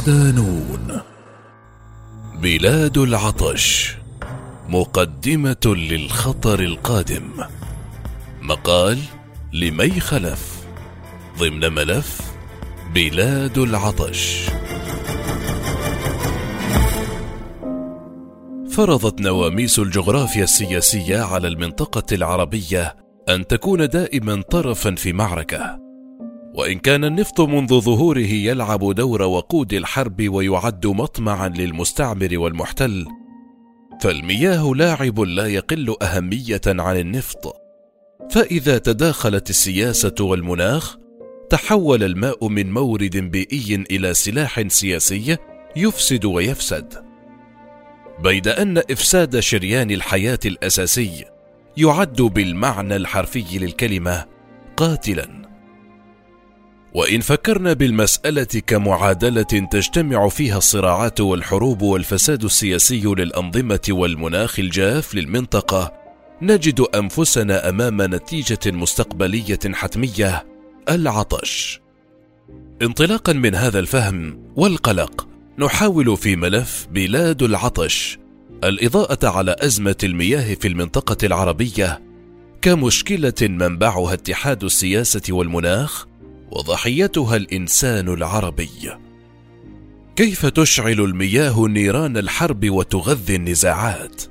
صدانون بلاد العطش مقدمة للخطر القادم. مقال لمي خلف ضمن ملف بلاد العطش. فرضت نواميس الجغرافيا السياسية على المنطقة العربية أن تكون دائما طرفا في معركة. وإن كان النفط منذ ظهوره يلعب دور وقود الحرب ويعد مطمعا للمستعمر والمحتل فالمياه لاعب لا يقل أهمية عن النفط. فإذا تداخلت السياسة والمناخ تحول الماء من مورد بيئي إلى سلاح سياسي يفسد ويفسد. بيد أن إفساد شريان الحياة الأساسي يعد بالمعنى الحرفي للكلمة قاتلا. وإن فكرنا بالمسألة كمعادلة تجتمع فيها الصراعات والحروب والفساد السياسي للأنظمة والمناخ الجاف للمنطقة نجد أنفسنا أمام نتيجة مستقبلية حتمية العطش. انطلاقا من هذا الفهم والقلق نحاول في ملف بلاد العطش الإضاءة على أزمة المياه في المنطقة العربية كمشكلة منبعها اتحاد السياسة والمناخ وضحيتها الإنسان العربي. كيف تشعل المياه نيران الحرب وتغذي النزاعات؟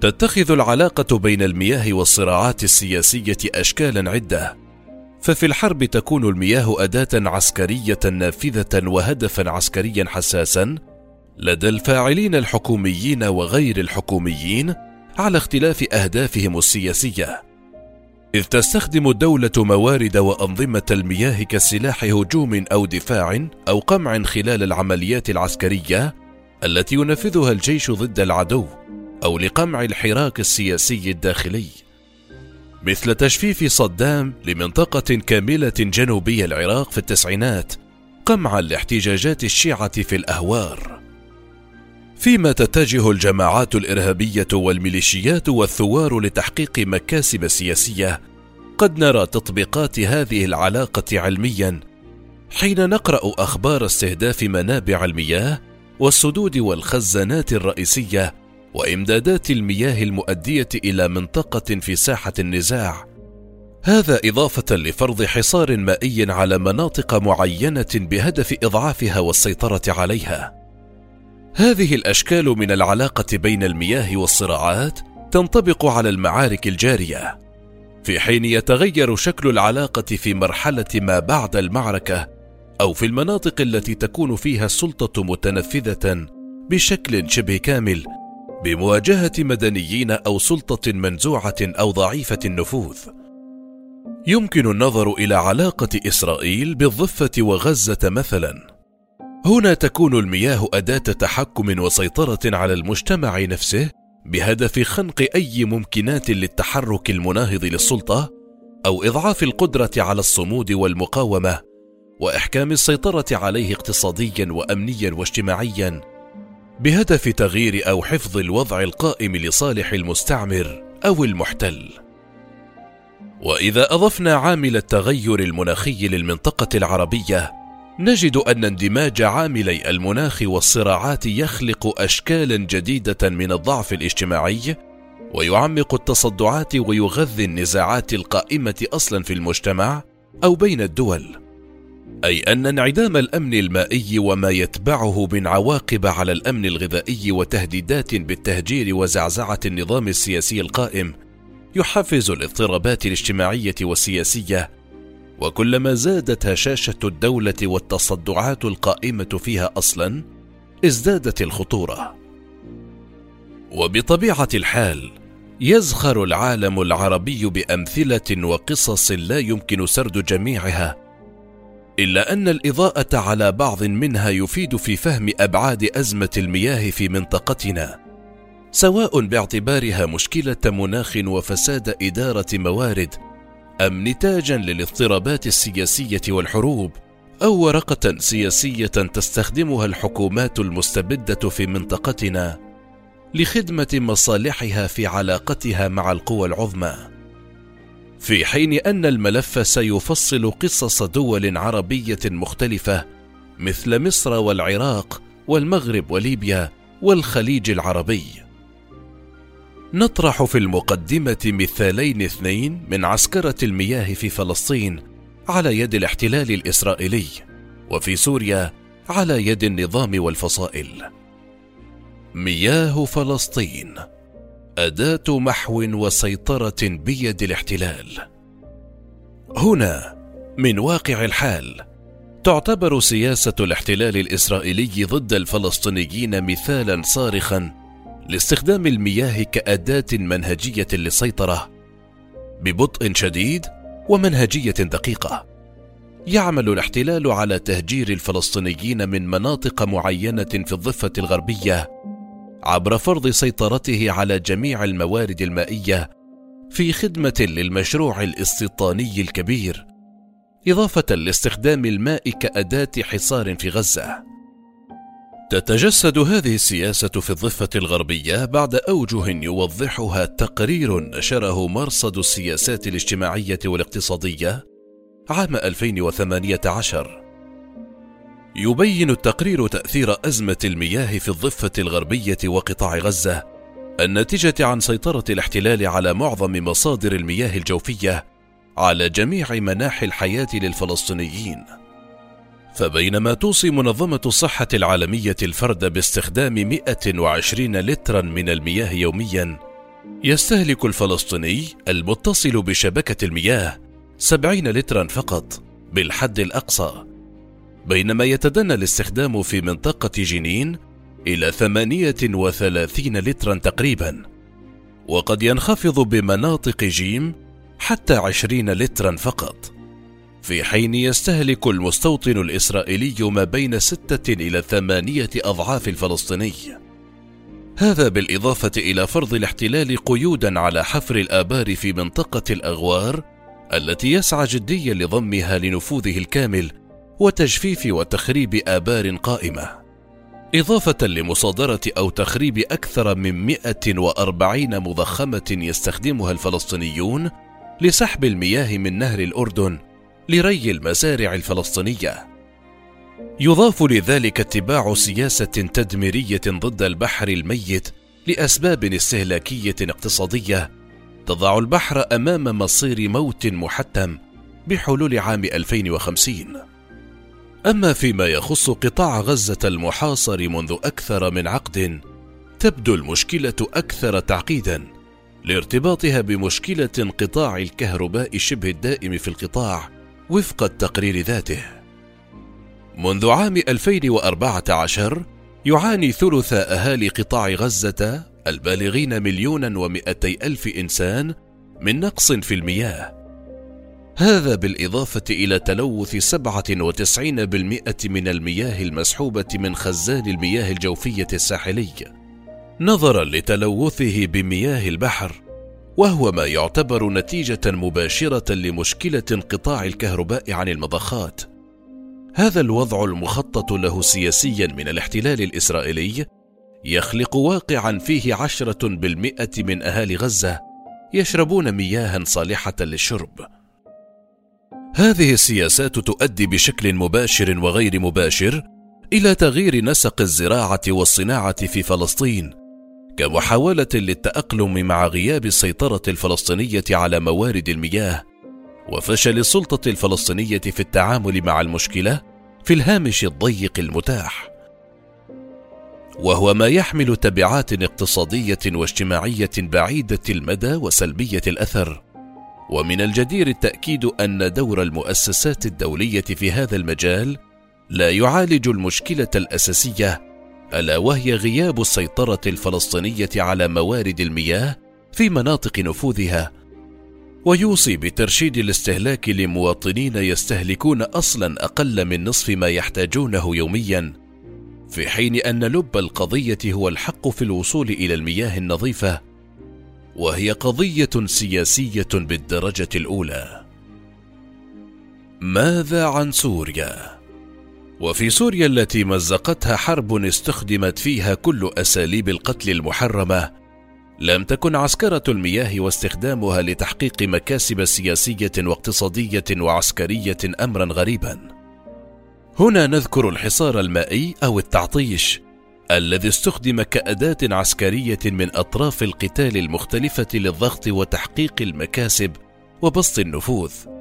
تتخذ العلاقة بين المياه والصراعات السياسية اشكالا عدة. ففي الحرب تكون المياه أداة عسكرية نافذة وهدفا عسكريا حساسا لدى الفاعلين الحكوميين وغير الحكوميين على اختلاف أهدافهم السياسية. إذ تستخدم الدولة موارد وأنظمة المياه كسلاح هجوم أو دفاع أو قمع خلال العمليات العسكرية التي ينفذها الجيش ضد العدو أو لقمع الحراك السياسي الداخلي. مثل تجفيف صدام لمنطقة كاملة جنوبي العراق في التسعينات قمعا لاحتجاجات الشيعة في الأهوار. فيما تتجه الجماعات الإرهابية والميليشيات والثوار لتحقيق مكاسب سياسية قد نرى تطبيقات هذه العلاقة علميا. حين نقرأ أخبار استهداف منابع المياه والسدود والخزانات الرئيسية وإمدادات المياه المؤدية إلى منطقة في ساحة النزاع هذا إضافة لفرض حصار مائي على مناطق معينة بهدف إضعافها والسيطرة عليها. هذه الأشكال من العلاقة بين المياه والصراعات تنطبق على المعارك الجارية. في حين يتغير شكل العلاقة في مرحلة ما بعد المعركة أو في المناطق التي تكون فيها السلطه متنفذة بشكل شبه كامل بمواجهة مدنيين أو سلطة منزوعة أو ضعيفة النفوذ. يمكن النظر إلى علاقة إسرائيل بالضفة وغزة مثلا. هنا تكون المياه أداة تحكم وسيطرة على المجتمع نفسه بهدف خنق أي ممكنات للتحرك المناهض للسلطة أو إضعاف القدرة على الصمود والمقاومة وإحكام السيطرة عليه اقتصاديا وأمنيا واجتماعيا بهدف تغيير أو حفظ الوضع القائم لصالح المستعمر أو المحتل. وإذا أضفنا عامل التغير المناخي للمنطقة العربية نجد أن اندماج عاملي المناخ والصراعات يخلق اشكالا جديدة من الضعف الاجتماعي ويعمق التصدعات ويغذي النزاعات القائمة أصلا في المجتمع أو بين الدول. أي أن انعدام الأمن المائي وما يتبعه من عواقب على الأمن الغذائي وتهديدات بالتهجير وزعزعة النظام السياسي القائم يحفز الاضطرابات الاجتماعية والسياسية وكلما زادت هشاشه الدولة والتصدعات القائمة فيها أصلا ازدادت الخطورة. وبطبيعة الحال يزخر العالم العربي بأمثلة وقصص لا يمكن سرد جميعها إلا أن الإضاءة على بعض منها يفيد في فهم أبعاد أزمة المياه في منطقتنا سواء باعتبارها مشكلة مناخ وفساد إدارة موارد أم نتاجا للاضطرابات السياسية والحروب أو ورقة سياسية تستخدمها الحكومات المستبدة في منطقتنا لخدمة مصالحها في علاقتها مع القوى العظمى. في حين أن الملف سيفصل قصص دول عربية مختلفة مثل مصر والعراق والمغرب وليبيا والخليج العربي. نطرح في المقدمة مثالين اثنين من عسكرة المياه في فلسطين على يد الاحتلال الإسرائيلي وفي سوريا على يد النظام والفصائل. مياه فلسطين أداة محو وسيطرة بيد الاحتلال. هنا من واقع الحال تعتبر سياسة الاحتلال الإسرائيلي ضد الفلسطينيين مثالا صارخا لاستخدام المياه كأداة منهجية للسيطرة ببطء شديد ومنهجية دقيقة. يعمل الاحتلال على تهجير الفلسطينيين من مناطق معينة في الضفة الغربية عبر فرض سيطرته على جميع الموارد المائية في خدمة للمشروع الاستيطاني الكبير إضافة لاستخدام الماء كأداة حصار في غزة. تتجسد هذه السياسة في الضفة الغربية بعد أوجه يوضحها تقرير نشره مرصد السياسات الاجتماعية والاقتصادية عام 2018 يبين التقرير تأثير أزمة المياه في الضفة الغربية وقطاع غزة الناتجة عن سيطرة الاحتلال على معظم مصادر المياه الجوفية على جميع مناحي الحياة للفلسطينيين. فبينما توصي منظمة الصحة العالمية الفرد باستخدام 120 لترا من المياه يوميا يستهلك الفلسطيني المتصل بشبكة المياه 70 لترا فقط بالحد الأقصى. بينما يتدنى الاستخدام في منطقة جنين إلى 38 لترا تقريبا وقد ينخفض بمناطق جيم حتى 20 لترا فقط. في حين يستهلك المستوطن الإسرائيلي ما بين ستة إلى ثمانية أضعاف الفلسطيني. هذا بالإضافة إلى فرض الاحتلال قيودا على حفر الآبار في منطقة الأغوار التي يسعى جديا لضمها لنفوذه الكامل وتجفيف وتخريب آبار قائمة. إضافة لمصادرة أو تخريب أكثر من 140 مضخمة يستخدمها الفلسطينيون لسحب المياه من نهر الأردن لري المزارع الفلسطينية. يضاف لذلك اتباع سياسة تدميرية ضد البحر الميت لأسباب استهلاكية اقتصادية تضع البحر أمام مصير موت محتم بحلول عام 2050 أما فيما يخص قطاع غزة المحاصر منذ أكثر من عقد تبدو المشكلة أكثر تعقيدا لارتباطها بمشكلة انقطاع الكهرباء شبه الدائم في القطاع وفق التقرير ذاته. منذ عام 2014 يعاني ثلث أهالي قطاع غزة البالغين مليونا ومئتي ألف إنسان من نقص في المياه. هذا بالإضافة إلى تلوث 97% من المياه المسحوبة من خزان المياه الجوفية الساحلي. نظرا لتلوثه بمياه البحر وهو ما يعتبر نتيجة مباشرة لمشكلة انقطاع الكهرباء عن المضخات. هذا الوضع المخطط له سياسيا من الاحتلال الإسرائيلي يخلق واقعا فيه عشرة بالمئة من أهالي غزة يشربون مياها صالحة للشرب. هذه السياسات تؤدي بشكل مباشر وغير مباشر إلى تغيير نسق الزراعة والصناعة في فلسطين كمحاولة للتأقلم مع غياب السيطرة الفلسطينية على موارد المياه وفشل السلطة الفلسطينية في التعامل مع المشكلة في الهامش الضيق المتاح. وهو ما يحمل تبعات اقتصادية واجتماعية بعيدة المدى وسلبية الأثر. ومن الجدير التأكيد أن دور المؤسسات الدولية في هذا المجال لا يعالج المشكلة الأساسية ألا وهي غياب السيطرة الفلسطينية على موارد المياه في مناطق نفوذها. ويوصي بترشيد الاستهلاك لمواطنين يستهلكون أصلا أقل من نصف ما يحتاجونه يوميا في حين أن لب القضية هو الحق في الوصول إلى المياه النظيفة. وهي قضية سياسية بالدرجة الأولى. ماذا عن سوريا؟ وفي سوريا التي مزقتها حرب استخدمت فيها كل أساليب القتل المحرمة لم تكن عسكرة المياه واستخدامها لتحقيق مكاسب سياسية واقتصادية وعسكرية امرا غريبا. هنا نذكر الحصار المائي أو التعطيش الذي استخدم كأداة عسكرية من أطراف القتال المختلفة للضغط وتحقيق المكاسب وبسط النفوذ.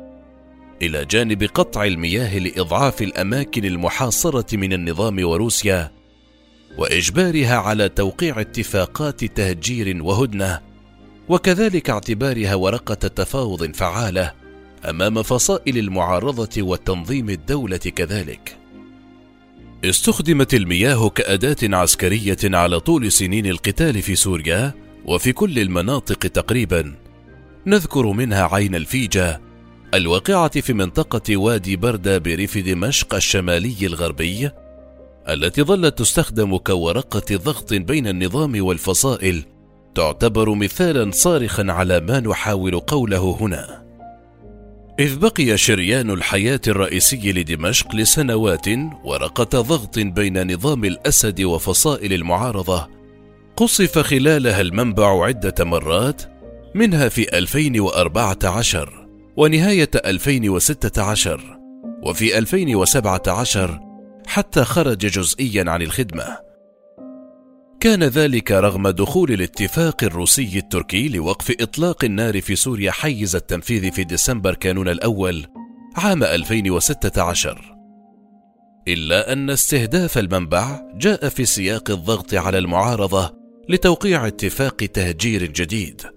إلى جانب قطع المياه لإضعاف الأماكن المحاصرة من النظام وروسيا وإجبارها على توقيع اتفاقات تهجير وهدنة وكذلك اعتبارها ورقة تفاوض فعالة أمام فصائل المعارضة وتنظيم الدولة كذلك. استخدمت المياه كأداة عسكرية على طول سنين القتال في سوريا وفي كل المناطق تقريبا نذكر منها عين الفيجة الواقعة في منطقة وادي بردة بريف دمشق الشمالي الغربي التي ظلت تستخدم كورقة ضغط بين النظام والفصائل تعتبر مثالا صارخا على ما نحاول قوله هنا. إذ بقي شريان الحياة الرئيسي لدمشق لسنوات ورقة ضغط بين نظام الأسد وفصائل المعارضة قصف خلالها المنبع عدة مرات منها في 2014 ونهاية 2016 وفي 2017 حتى خرج جزئيا عن الخدمة. كان ذلك رغم دخول الاتفاق الروسي التركي لوقف إطلاق النار في سوريا حيز التنفيذ في ديسمبر كانون الأول عام 2016 إلا أن استهداف المنبع جاء في سياق الضغط على المعارضة لتوقيع اتفاق تهجير جديد.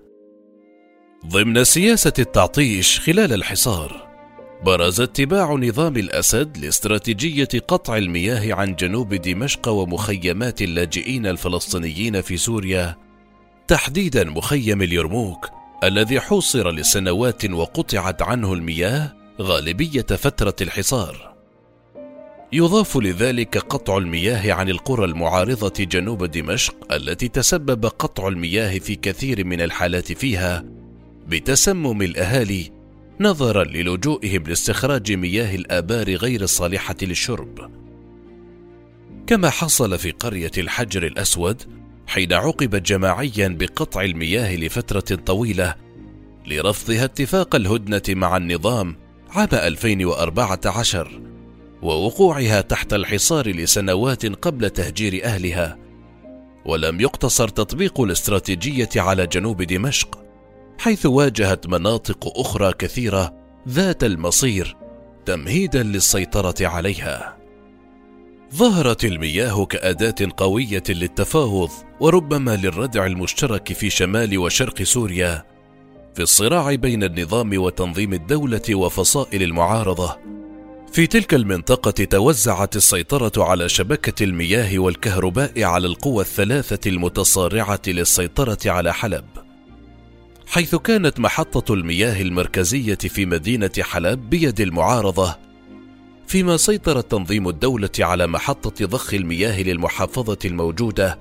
ضمن سياسة التعطيش خلال الحصار. برز اتباع نظام الأسد لاستراتيجية قطع المياه عن جنوب دمشق ومخيمات اللاجئين الفلسطينيين في سوريا. تحديدا مخيم اليرموك الذي حوصر لسنوات وقطعت عنه المياه غالبية فترة الحصار. يضاف لذلك قطع المياه عن القرى المعارضة جنوب دمشق التي تسبب قطع المياه في كثير من الحالات فيها بتسمم الأهالي نظرا للجوئهم لاستخراج مياه الآبار غير الصالحة للشرب. كما حصل في قرية الحجر الأسود حين عوقبت جماعيا بقطع المياه لفترة طويلة لرفضها اتفاق الهدنة مع النظام عام 2014 ووقوعها تحت الحصار لسنوات قبل تهجير أهلها ولم يقتصر تطبيق الاستراتيجية على جنوب دمشق حيث واجهت مناطق أخرى كثيرة ذات المصير تمهيدا للسيطرة عليها. ظهرت المياه كأداة قوية للتفاوض وربما للردع المشترك في شمال وشرق سوريا في الصراع بين النظام وتنظيم الدولة وفصائل المعارضة. في تلك المنطقة توزعت السيطرة على شبكة المياه والكهرباء على القوى الثلاثة المتصارعة للسيطرة على حلب. حيث كانت محطة المياه المركزية في مدينة حلب بيد المعارضة، فيما سيطر تنظيم الدولة على محطة ضخ المياه للمحافظة الموجودة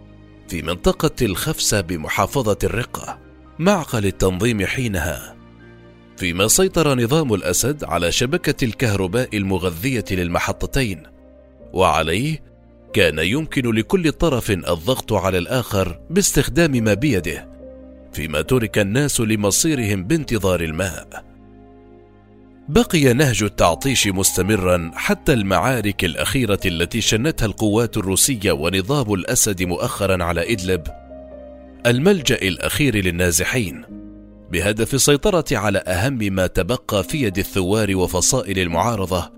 في منطقة الخفسة بمحافظة الرقة، معقل التنظيم حينها. فيما سيطر نظام الأسد على شبكة الكهرباء المغذية للمحطتين، وعليه كان يمكن لكل طرف الضغط على الآخر باستخدام ما بيده فيما ترك الناس لمصيرهم بانتظار الماء. بقي نهج التعطيش مستمرا حتى المعارك الأخيرة التي شنتها القوات الروسية ونظام الأسد مؤخرا على إدلب الملجأ الأخير للنازحين بهدف السيطرة على أهم ما تبقى في يد الثوار وفصائل المعارضة.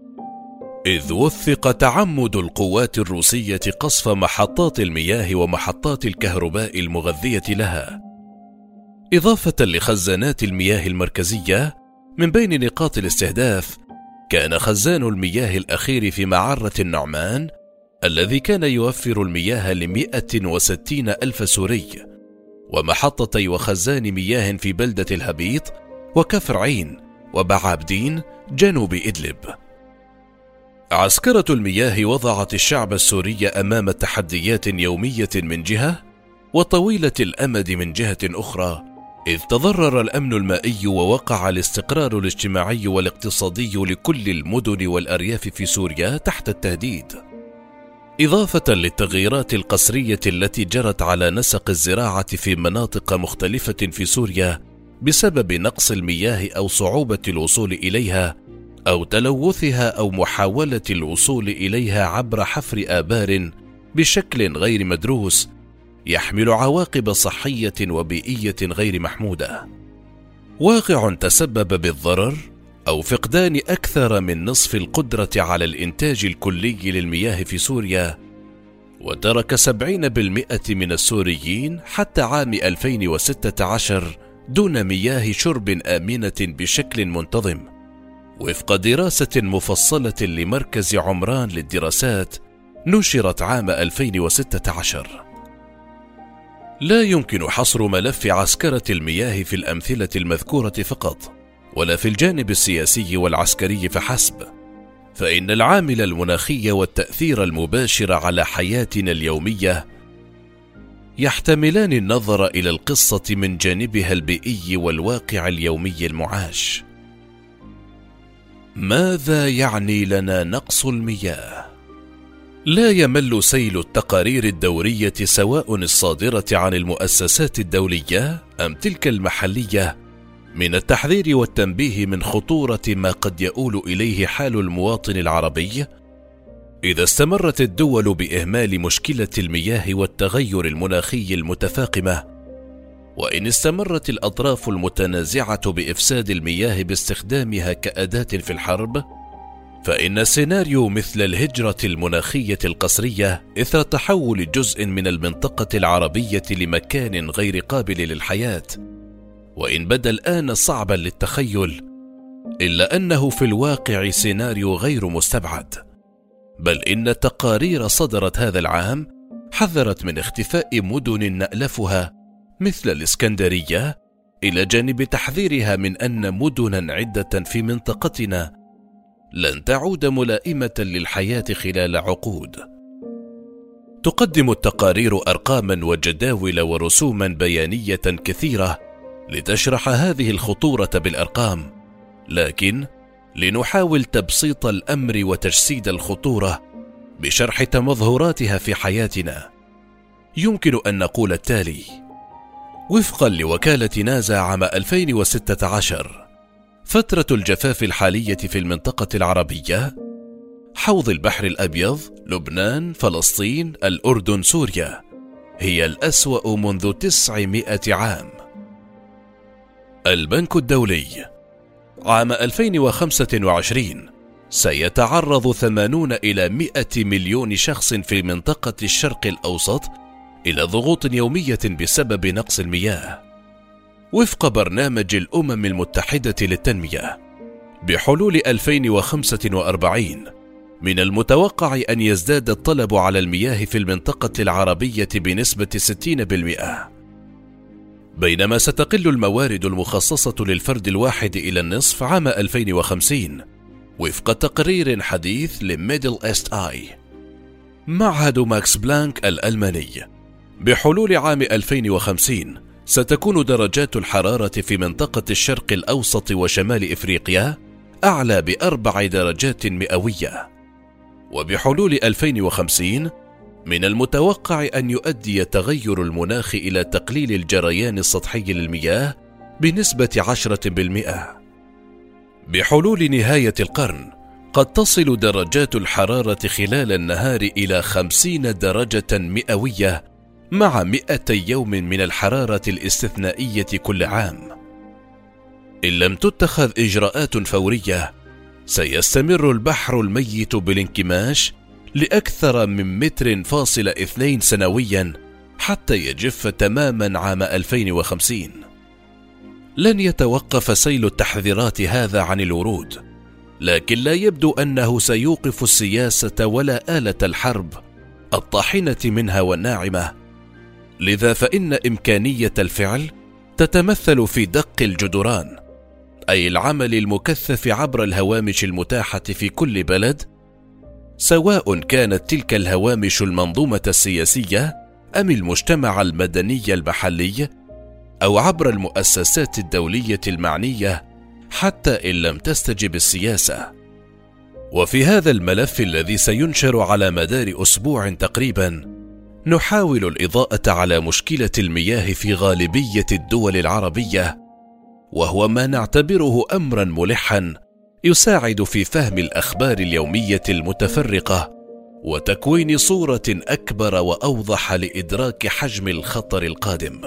إذ وثق تعمد القوات الروسية قصف محطات المياه ومحطات الكهرباء المغذية لها. إضافة لخزانات المياه المركزية من بين نقاط الاستهداف كان خزان المياه الأخير في معرة النعمان الذي كان يوفر المياه لمئة وستين ألف سوري ومحطتي وخزان مياه في بلدة الهبيط وكفر عين وبعابدين جنوب إدلب. عسكرة المياه وضعت الشعب السوري أمام تحديات يومية من جهة وطويلة الأمد من جهة أخرى إذ تضرر الأمن المائي ووقع الاستقرار الاجتماعي والاقتصادي لكل المدن والأرياف في سوريا تحت التهديد. إضافة للتغييرات القسرية التي جرت على نسق الزراعة في مناطق مختلفة في سوريا بسبب نقص المياه أو صعوبة الوصول إليها، أو تلوثها أو محاولة الوصول إليها عبر حفر آبار بشكل غير مدروس يحمل عواقب صحية وبيئية غير محمودة. واقع تسبب بالضرر أو فقدان أكثر من نصف القدرة على الإنتاج الكلي للمياه في سوريا وترك سبعين بالمئة من السوريين حتى عام 2016 دون مياه شرب آمنة بشكل منتظم. وفق دراسة مفصلة لمركز عمران للدراسات نشرت عام 2016 لا يمكن حصر ملف عسكرة المياه في الأمثلة المذكورة فقط ولا في الجانب السياسي والعسكري فحسب فإن العامل المناخي والتأثير المباشر على حياتنا اليومية يحتملان النظر إلى القصة من جانبها البيئي والواقع اليومي المعاش. ماذا يعني لنا نقص المياه؟ لا يمل سيل التقارير الدورية سواء الصادرة عن المؤسسات الدولية أم تلك المحلية. من التحذير والتنبيه من خطورة ما قد يؤول إليه حال المواطن العربي إذا استمرت الدول بإهمال مشكلة المياه والتغير المناخي المتفاقمة وإن استمرت الأطراف المتنازعة بإفساد المياه باستخدامها كأداة في الحرب فإن سيناريو مثل الهجرة المناخية القسريه إثر تحول جزء من المنطقة العربية لمكان غير قابل للحياة. وإن بدا الآن صعبا للتخيل إلا أنه في الواقع سيناريو غير مستبعد. بل إن تقارير صدرت هذا العام حذرت من اختفاء مدن نألفها مثل الإسكندرية إلى جانب تحذيرها من أن مدنا عدة في منطقتنا لن تعود ملائمة للحياة خلال عقود. تقدم التقارير أرقاما وجداول ورسوما بيانية كثيرة لتشرح هذه الخطورة بالأرقام لكن لنحاول تبسيط الأمر وتجسيد الخطورة بشرح تمظهراتها في حياتنا. يمكن أن نقول التالي وفقا لوكالة نازا عام 2016 فترة الجفاف الحالية في المنطقة العربية حوض البحر الأبيض لبنان فلسطين الأردن سوريا هي الأسوأ منذ 900 عام البنك الدولي عام 2025 سيتعرض 80 إلى 100 مليون شخص في منطقة الشرق الأوسط إلى ضغوط يومية بسبب نقص المياه. وفق برنامج الأمم المتحدة للتنمية، بحلول 2045 من المتوقع أن يزداد الطلب على المياه في المنطقة العربية بنسبة 60%. بينما ستقل الموارد المخصصة للفرد الواحد إلى النصف عام 2050 وفق تقرير حديث لميدل إست آي. معهد ماكس بلانك الألماني. بحلول عام 2050 ستكون درجات الحرارة في منطقة الشرق الأوسط وشمال إفريقيا أعلى بأربع درجات مئوية وبحلول 2050 من المتوقع أن يؤدي تغير المناخ إلى تقليل الجريان السطحي للمياه بنسبة عشرة بالمئة. بحلول نهاية القرن قد تصل درجات الحرارة خلال النهار إلى خمسين درجة مئوية مع مئتي يوم من الحرارة الاستثنائية كل عام. إن لم تتخذ إجراءات فورية سيستمر البحر الميت بالانكماش لأكثر من متر فاصل اثنين سنويا حتى يجف تماما عام 2050 لن يتوقف سيل التحذيرات هذا عن الورود لكن لا يبدو أنه سيوقف السياسة ولا آلة الحرب الطاحنة منها والناعمة لذا فإن إمكانية الفعل تتمثل في دق الجدران أي العمل المكثف عبر الهوامش المتاحة في كل بلد سواء كانت تلك الهوامش المنظومة السياسية أم المجتمع المدني المحلي أو عبر المؤسسات الدولية المعنية حتى إن لم تستجب السياسة. وفي هذا الملف الذي سينشر على مدار أسبوع تقريبا نحاول الإضاءة على مشكلة المياه في غالبية الدول العربية وهو ما نعتبره امرا ملحا يساعد في فهم الأخبار اليومية المتفرقة وتكوين صورة أكبر وأوضح لإدراك حجم الخطر القادم.